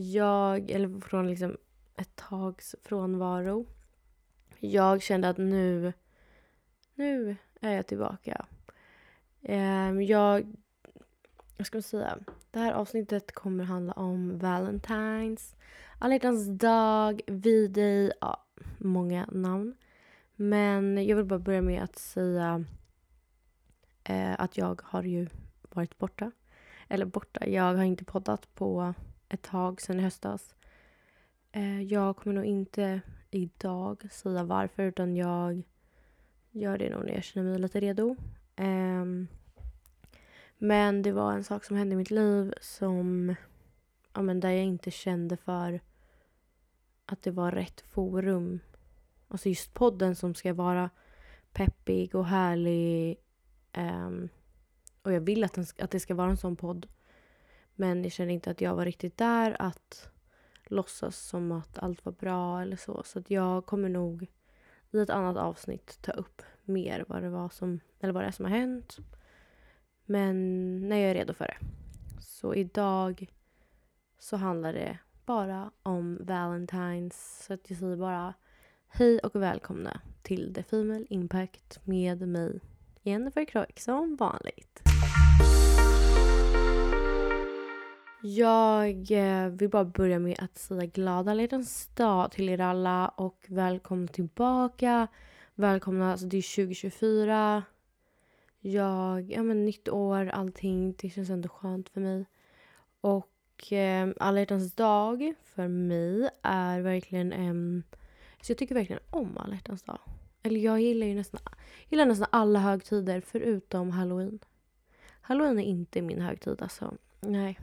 Jag, eller från liksom ett tags frånvaro. Jag kände att nu, nu är jag tillbaka. Ehm, jag, vad ska man säga? Det här avsnittet kommer handla om Valentine's, alla dag, V-Day, ja, många namn. Men jag vill bara börja med att säga eh, att jag har ju varit borta. Eller borta, jag har inte poddat på ett tag sedan i höstas. Eh, jag kommer nog inte idag säga varför utan jag gör det nog när jag känner mig lite redo. Ehm, men det var en sak som hände i mitt liv som ja, men där jag inte kände för att det var rätt forum. Alltså just podden som ska vara peppig och härlig. Um, och jag vill att, den, att det ska vara en sån podd. Men jag kände inte att jag var riktigt där att låtsas som att allt var bra eller så. Så att jag kommer nog i ett annat avsnitt ta upp mer vad det var som, eller vad det är som har hänt. Men när jag är redo för det. Så idag så handlar det bara om Valentine's. Så att jag säger bara hej och välkomna till The Female Impact med mig Jennifer Kroik som vanligt. Jag eh, vill bara börja med att säga glada hjärtans dag till er alla och välkomna tillbaka. Välkomna, alltså det är 2024. Jag, ja men nytt år, allting. Det känns ändå skönt för mig. Och eh, alla hjärtans dag för mig är verkligen en... så jag tycker verkligen om alla hjärtans dag. Eller jag gillar ju nästan, gillar nästan alla högtider förutom halloween. Halloween är inte min högtid alltså. Nej.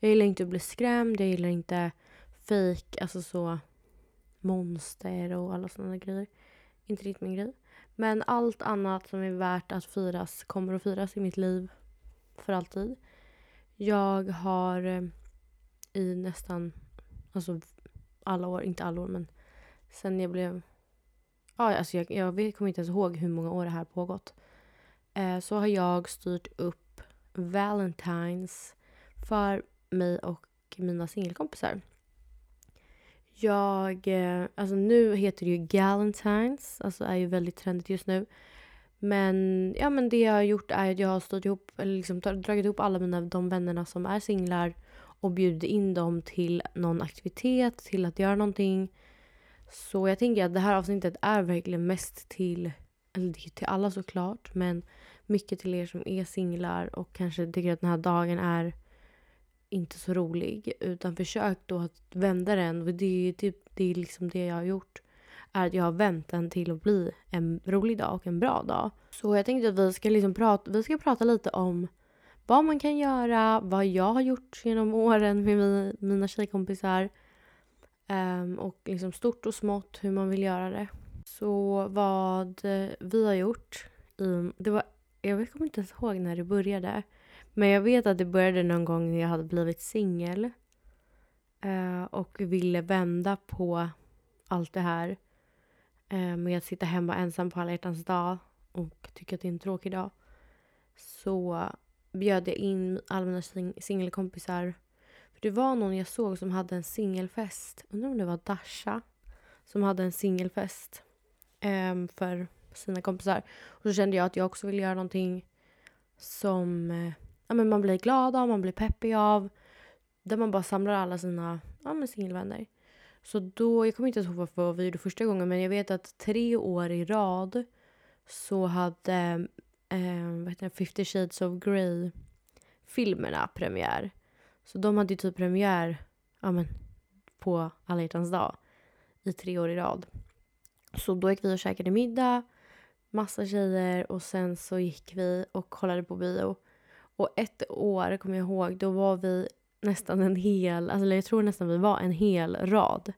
Jag gillar inte att bli skrämd, jag gillar inte fake, alltså så monster och alla sådana grejer. Inte riktigt min grej. Men allt annat som är värt att firas kommer att firas i mitt liv för alltid. Jag har eh, i nästan, alltså alla år, inte alla år men sen jag blev, ja alltså jag, jag kommer inte ens ihåg hur många år det här pågått. Eh, så har jag styrt upp Valentine's för mig och mina singelkompisar. Jag, eh, alltså nu heter det ju Galentines, alltså är ju väldigt trendigt just nu. Men, ja, men det jag har gjort är att jag har stått ihop, eller liksom dragit ihop alla mina, de vännerna som är singlar och bjudit in dem till någon aktivitet, till att göra någonting. Så jag tänker att det här avsnittet är verkligen mest till, eller till alla såklart, men mycket till er som är singlar och kanske tycker att den här dagen är inte så rolig. Utan försök då att vända den. Och det är typ det är liksom det jag har gjort. Är att jag har vänt den till att bli en rolig dag och en bra dag. Så jag tänkte att vi ska, liksom prata, vi ska prata lite om vad man kan göra, vad jag har gjort genom åren med mina tjejkompisar. Um, och liksom stort och smått hur man vill göra det. Så vad vi har gjort. Um, det var, jag kommer inte ens ihåg när det började. Men jag vet att det började någon gång när jag hade blivit singel. Eh, och ville vända på allt det här. Eh, med att sitta hemma ensam på alla hjärtans dag och tycka att det är en tråkig dag. Så bjöd jag in alla mina sing singelkompisar. För det var någon jag såg som hade en singelfest. Undrar om det var Dasha. Som hade en singelfest. Ehm, för sina kompisar. Och så kände jag att jag också ville göra någonting som eh, ja, men man blir glad av, man blir peppig av. Där man bara samlar alla sina ja, singelvänner. Så då, jag kommer inte ihåg vad vi gjorde första gången men jag vet att tre år i rad så hade eh, vad heter det, 50 shades of Grey filmerna premiär. Så de hade ju typ premiär ja, men, på alla hjärtans dag i tre år i rad. Så då gick vi och käkade middag, massa tjejer och sen så gick vi och kollade på bio. Och ett år, kommer jag ihåg, då var vi nästan en hel, alltså jag tror nästan vi var en hel rad.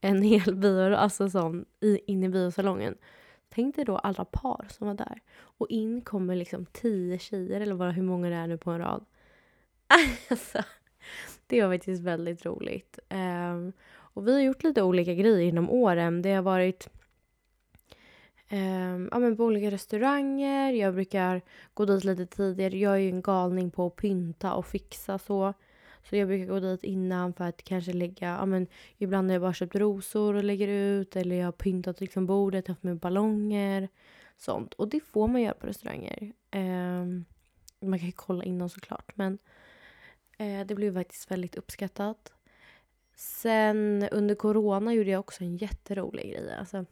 En hel bio, alltså sån, in i biosalongen. Tänk dig då alla par som var där. Och in kommer liksom tio tjejer, eller bara hur många det är nu på en rad. Alltså, det var faktiskt väldigt roligt. Um, och vi har gjort lite olika grejer inom åren. Det har varit eh, ja, men på olika restauranger. Jag brukar gå dit lite tidigare. Jag är ju en galning på att pynta och fixa så. Så jag brukar gå dit innan för att kanske lägga, ja men ibland har jag bara köpt rosor och lägger ut eller jag har pyntat liksom bordet, haft med ballonger. Sånt. Och det får man göra på restauranger. Eh, man kan ju kolla innan såklart men eh, det blev faktiskt väldigt uppskattat. Sen under corona gjorde jag också en jätterolig grej. Alltså,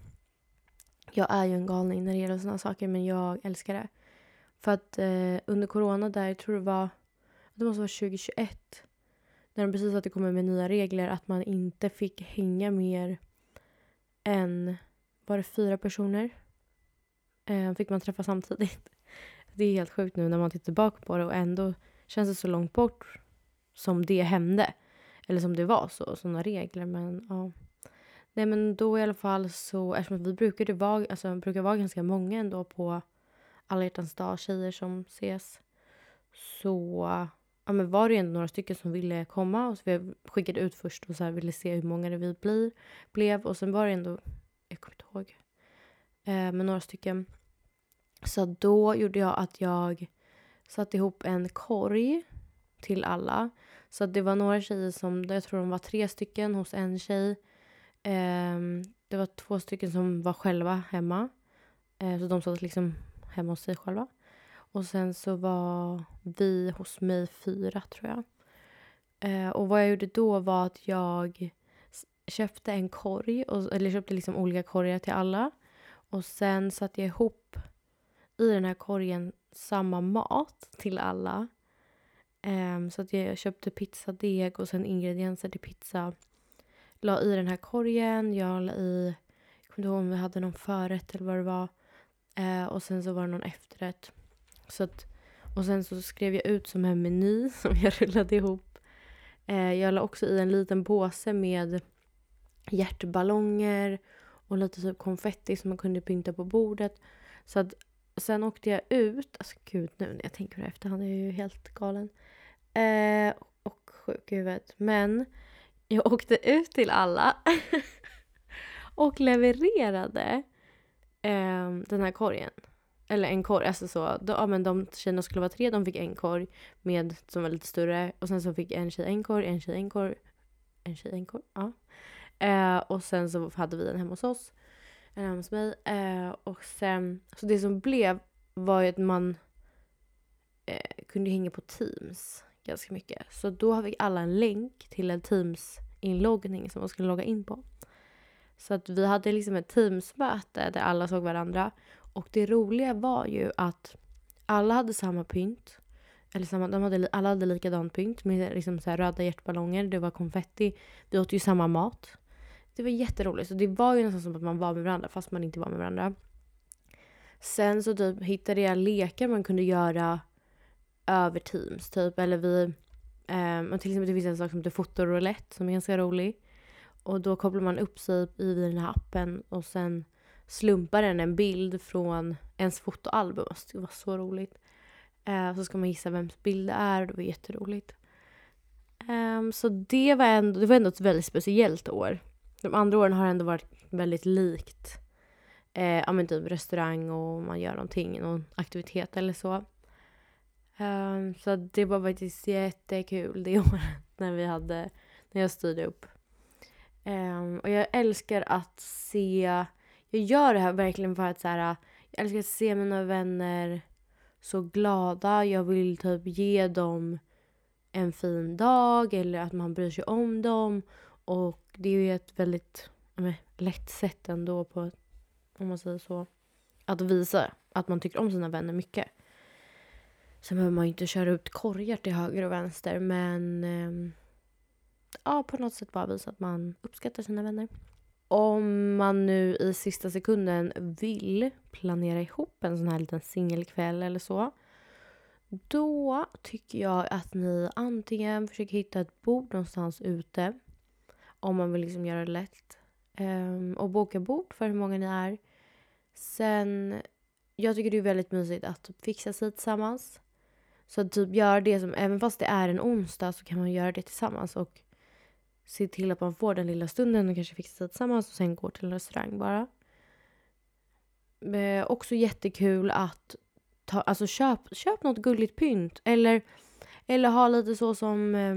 jag är ju en galning när det gäller sådana saker men jag älskar det. För att eh, under corona där, jag tror det var, det måste vara 2021 när de precis hade kommit med nya regler att man inte fick hänga mer än, var det fyra personer? Eh, fick man träffa samtidigt. Det är helt sjukt nu när man tittar tillbaka på det och ändå känns det så långt bort som det hände. Eller som det var så, sådana regler. Men ja. Nej men då i alla fall så, eftersom vi brukade vara, alltså, brukar vara ganska många ändå på alla hjärtans dag, tjejer som ses. Så ja, men var det ju ändå några stycken som ville komma. Och så vi skickade ut först och så här ville se hur många det vi blir, blev. Och sen var det ändå, jag kommer inte ihåg, eh, men några stycken. Så då gjorde jag att jag satte ihop en korg till alla. Så det var några tjejer som, jag tror de var tre stycken hos en tjej. Eh, det var två stycken som var själva hemma. Eh, så de satt liksom hemma hos sig själva. Och sen så var vi hos mig fyra, tror jag. Eh, och vad jag gjorde då var att jag köpte en korg, och, eller köpte liksom olika korgar till alla. Och sen satte jag ihop i den här korgen samma mat till alla. Um, så att jag köpte pizzadeg och sen ingredienser till pizza. La i den här korgen. Jag la i, jag kommer inte ihåg om vi hade någon förrätt eller vad det var. Eh, och sen så var det någon efterrätt. Så att, och sen så skrev jag ut som en meny som jag rullade ihop. Eh, jag la också i en liten påse med hjärtballonger och lite typ konfetti som man kunde pynta på bordet. Så att sen åkte jag ut, alltså gud nu när jag tänker på det efterhand är jag ju helt galen. Eh, och sjuk i huvudet. Men jag åkte ut till alla och levererade eh, den här korgen eller en korg, alltså så. Då, ja, men de tjejerna skulle vara tre, de fick en korg med, som var lite större. Och sen så fick en tjej en korg, en tjej en korg, en tjej en korg, ja. Eh, och sen så hade vi den hemma hos oss, eller hemma hos mig. Eh, och sen, så det som blev var ju att man eh, kunde hänga på Teams ganska mycket. Så då fick alla en länk till en Teams-inloggning som man skulle logga in på. Så att vi hade liksom ett Teams-möte där alla såg varandra och det roliga var ju att alla hade samma pynt. Eller samma, de hade, alla hade likadant pynt med liksom så röda hjärtballonger. Det var konfetti. Vi åt ju samma mat. Det var jätteroligt. Så det var ju nästan som att man var med varandra fast man inte var med varandra. Sen så typ hittade jag lekar man kunde göra över Teams. Typ. Eller vi... Um, till exempel det finns en sak som heter fotorulett som är ganska rolig. Och då kopplar man upp sig i den här appen och sen slumpar den en bild från ens fotoalbum. Alltså, det var så roligt. Uh, så ska man gissa vems bild det är och det var jätteroligt. Um, så det var, ändå, det var ändå ett väldigt speciellt år. De andra åren har ändå varit väldigt likt. Eh, ja men typ restaurang och man gör någonting, någon aktivitet eller så. Um, så det var faktiskt jättekul det året när vi hade, när jag styrde upp. Um, och jag älskar att se jag gör det här verkligen för att så här, jag älskar att se mina vänner så glada. Jag vill typ ge dem en fin dag eller att man bryr sig om dem. Och det är ju ett väldigt men, lätt sätt ändå på, om man säger så, att visa att man tycker om sina vänner mycket. Sen behöver man ju inte köra ut korgar till höger och vänster men eh, ja, på något sätt bara visa att man uppskattar sina vänner om man nu i sista sekunden vill planera ihop en sån här liten singelkväll eller så. Då tycker jag att ni antingen försöker hitta ett bord någonstans ute. Om man vill liksom göra det lätt. Ehm, och boka bord för hur många ni är. Sen, jag tycker det är väldigt mysigt att fixa sig tillsammans. Så att typ göra det som, även fast det är en onsdag så kan man göra det tillsammans. Och se till att man får den lilla stunden och kanske fixa sig tillsammans och sen går till en restaurang bara. Eh, också jättekul att ta, alltså köp, köp något gulligt pynt. Eller, eller ha lite så som eh,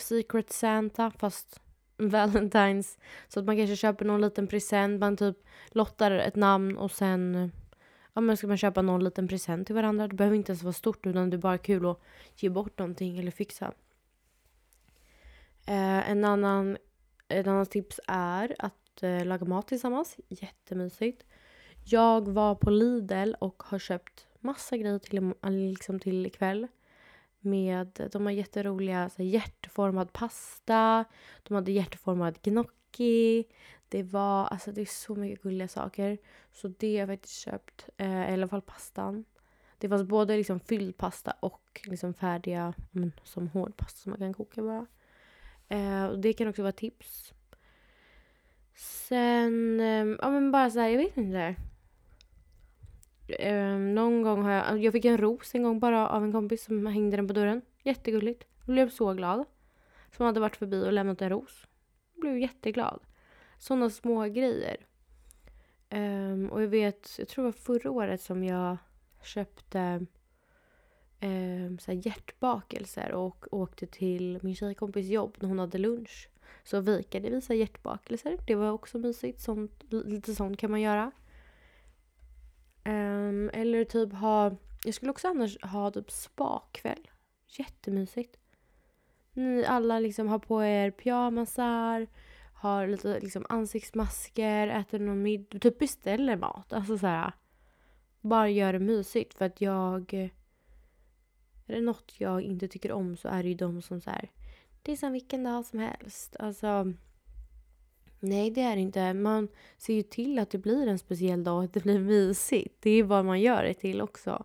Secret Santa fast Valentine's. Så att man kanske köper någon liten present. Man typ lottar ett namn och sen ja, men ska man köpa någon liten present till varandra. Det behöver inte ens vara stort utan det är bara kul att ge bort någonting eller fixa. Eh, en annan, ett annat tips är att eh, laga mat tillsammans. Jättemysigt. Jag var på Lidl och har köpt massa grejer till, liksom till ikväll. Med, de har jätteroliga så här, hjärtformad pasta. De hade hjärtformad gnocchi. Det var alltså det är så mycket gulliga saker. Så det har jag faktiskt köpt. Eh, I alla fall pastan. Det fanns både liksom fylld pasta och liksom färdiga men, som hård pasta som man kan koka bara. Eh, och det kan också vara tips. Sen, eh, ja men bara så här, jag vet inte. Eh, någon gång har jag, alltså, jag fick en ros en gång bara av en kompis som hängde den på dörren. Jättegulligt. Jag blev så glad. Som hade varit förbi och lämnat en ros. Jag blev jätteglad. Sådana små grejer. Um, och jag vet, jag tror det var förra året som jag köpte um, så hjärtbakelser och åkte till min tjejkompis jobb när hon hade lunch. Så vikade vi så hjärtbakelser. Det var också mysigt. Sånt, lite sånt kan man göra. Um, eller typ ha... Jag skulle också annars ha typ spakväll. Jättemysigt. Ni alla liksom har på er pyjamasar, har lite liksom ansiktsmasker, äter någon middag, typ beställer mat. Alltså så här, bara gör det mysigt för att jag... Är det något jag inte tycker om så är det ju de som så här, det är som vilken dag som helst. Alltså, nej det är det inte. Man ser ju till att det blir en speciell dag, att det blir mysigt. Det är ju vad man gör det till också.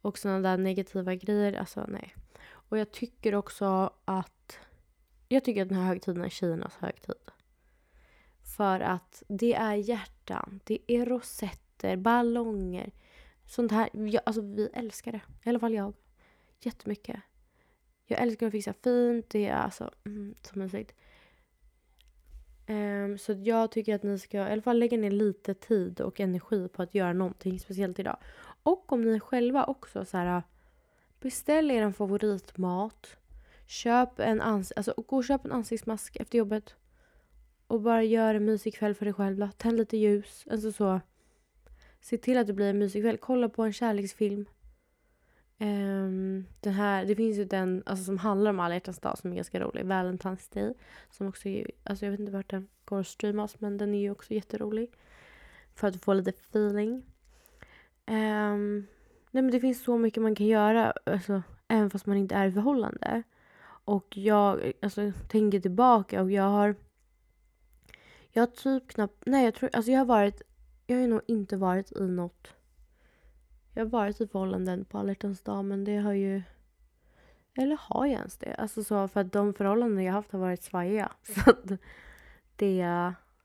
Och sådana där negativa grejer, alltså nej. Och jag tycker också att jag tycker att den här högtiden är tjejernas högtid. För att det är hjärtan, det är rosetter, ballonger. Sånt här. Jag, alltså vi älskar det. I alla fall jag. Jättemycket. Jag älskar att fixa fint. Det är alltså mm, så mysigt. Um, så jag tycker att ni ska i alla fall lägga ner lite tid och energi på att göra någonting speciellt idag. Och om ni själva också så här beställ er en favoritmat. Köp en, ans alltså, gå och köp en ansiktsmask efter jobbet. Och bara gör en mysig kväll för dig själv. Då. Tänd lite ljus. Alltså så. Se till att det blir en mysig kväll. Kolla på en kärleksfilm. Um, den här, det finns ju den alltså, som handlar om alla hjärtans dag som är ganska rolig. Valentine's Day. Som också är, alltså jag vet inte vart den går att streamas men den är ju också jätterolig. För att få lite feeling. Um, nej men det finns så mycket man kan göra. Alltså, även fast man inte är i förhållande. Och jag alltså, tänker tillbaka och jag har... Jag har typ knappt... Nej, jag tror... Alltså jag har varit... Jag har nog inte varit i något... Jag har varit i förhållanden på alla dag men det har ju... Eller har jag ens det? Alltså så för att de förhållanden jag haft har varit svajiga. Så att det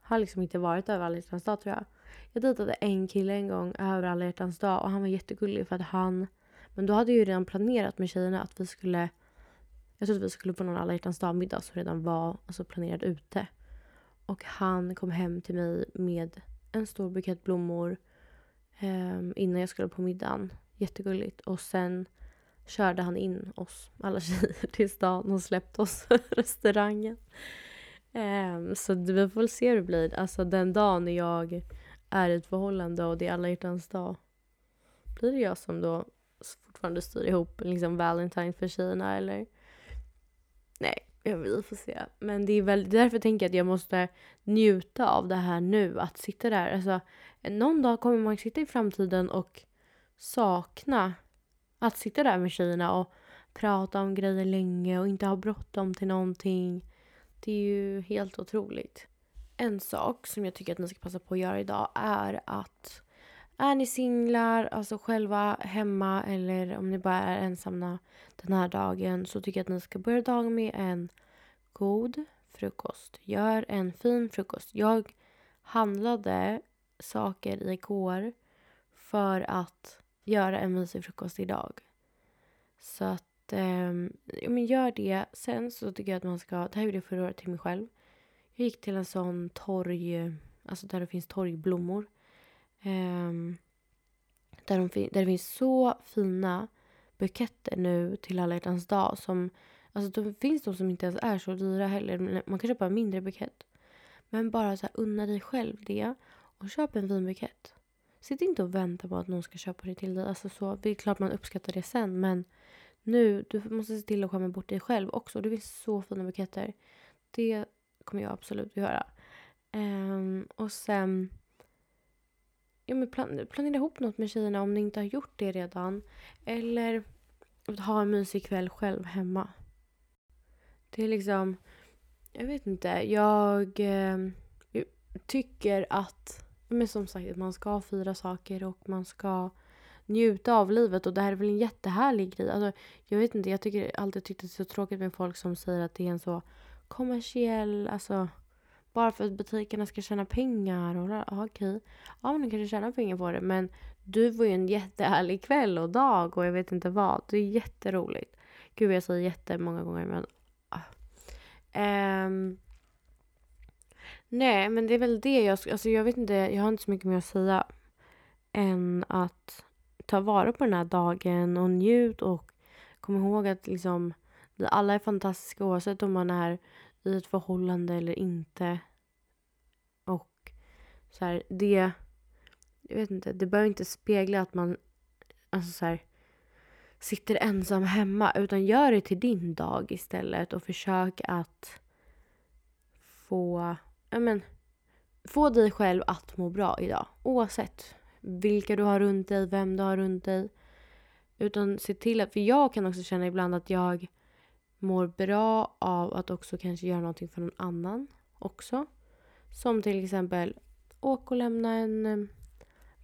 har liksom inte varit över alla dag tror jag. Jag dejtade en kille en gång över alla dag och han var jättegullig för att han... Men då hade jag ju redan planerat med tjejerna att vi skulle jag trodde vi skulle på någon alla hjärtans dag-middag som redan var alltså, planerad ute. Och han kom hem till mig med en stor bukett blommor eh, innan jag skulle på middagen. Jättegulligt. Och sen körde han in oss, alla tjejer, till stan och släppte oss restaurangen. Eh, så vi får väl se hur det blir. Alltså den dagen när jag är i ett förhållande och det är alla hjärtans dag. Blir det jag som då fortfarande styr ihop liksom Valentine för tjejerna eller? Nej, vi får se. Men det är väl därför tänker jag att jag måste njuta av det här nu. Att sitta där. Alltså, någon dag kommer man sitta i framtiden och sakna att sitta där med tjejerna och prata om grejer länge och inte ha bråttom till någonting. Det är ju helt otroligt. En sak som jag tycker att ni ska passa på att göra idag är att är ni singlar, alltså själva hemma eller om ni bara är ensamma den här dagen så tycker jag att ni ska börja dagen med en god frukost. Gör en fin frukost. Jag handlade saker igår för att göra en mysig frukost idag. Så att, eh, men gör det. Sen så tycker jag att man ska, det här gjorde jag förra året till mig själv. Jag gick till en sån torg, alltså där det finns torgblommor Ehm, där, de, där det finns så fina buketter nu till alla hjärtans dag. Som, alltså det finns de som inte ens är så dyra heller. Man kan köpa en mindre bukett. Men bara så här, unna dig själv det och köp en fin bukett. Sitt inte och vänta på att någon ska köpa det till dig. Alltså så, det är klart man uppskattar det sen men nu, du måste se till att skämma bort dig själv också. Det finns så fina buketter. Det kommer jag absolut göra. Um, och sen ja, men plan planera ihop något med tjejerna om ni inte har gjort det redan. Eller ha en mysig kväll själv hemma. Det är liksom... Jag vet inte. Jag eh, tycker att... Men som sagt, man ska fira saker och man ska njuta av livet. Och det här är väl en jättehärlig grej. Alltså, jag vet inte, jag tycker alltid tyckt att det är så tråkigt med folk som säger att det är en så kommersiell... Alltså, bara för att butikerna ska tjäna pengar. Och, ja, okej. Ja, men de kanske tjänar pengar på det. Men du får ju en jättehärlig kväll och dag och jag vet inte vad. Det är jätteroligt. Gud, jag säger jättemånga gånger men... Um, nej, men det är väl det jag... Alltså jag vet inte, jag har inte så mycket mer att säga än att ta vara på den här dagen och njut och kom ihåg att liksom vi alla är fantastiska oavsett om man är i ett förhållande eller inte. Och så här, det... Jag vet inte, det behöver inte spegla att man alltså så här, sitter ensam hemma. Utan gör det till din dag istället och försök att få... Ja, men, få dig själv att må bra idag. Oavsett vilka du har runt dig, vem du har runt dig. Utan se till att, för jag kan också känna ibland att jag mår bra av att också kanske göra någonting för någon annan också. Som till exempel åk och lämna en eh,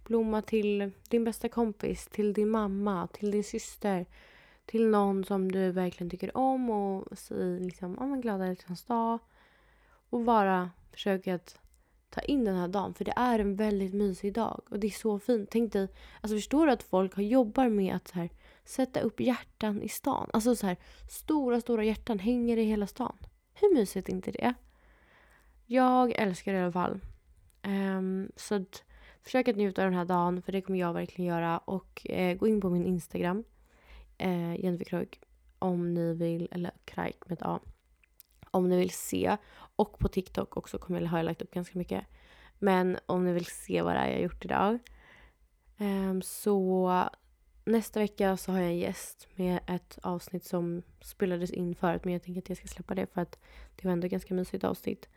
blomma till din bästa kompis, till din mamma, till din syster. Till någon som du verkligen tycker om och säg liksom, ja men glada hjärtans dag. Och bara försöka att ta in den här dagen. För det är en väldigt mysig dag och det är så fint. Tänk dig, alltså förstår du att folk jobbar med att så här, sätta upp hjärtan i stan? Alltså så här, stora, stora hjärtan hänger i hela stan. Hur mysigt är inte det? Jag älskar det i alla fall. Um, så att, försök att njuta av den här dagen för det kommer jag verkligen göra. Och eh, gå in på min Instagram, eh, Jennifer Krög, om ni vill, eller Krajk med ett A. Om ni vill se och på TikTok också kommer jag, har jag lagt upp ganska mycket. Men om ni vill se vad det är jag har gjort idag. Um, så nästa vecka så har jag en gäst med ett avsnitt som spelades in förut. Men jag tänker att jag ska släppa det för att det var ändå ett ganska mysigt avsnitt.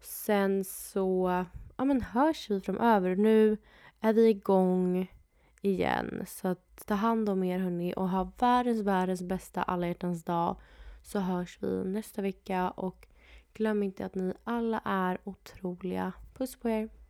Sen så ja, men hörs vi framöver. Nu är vi igång igen. Så att ta hand om er hörni och ha världens, världens bästa alla hjärtans dag. Så hörs vi nästa vecka och Glöm inte att ni alla är otroliga. Puss på er!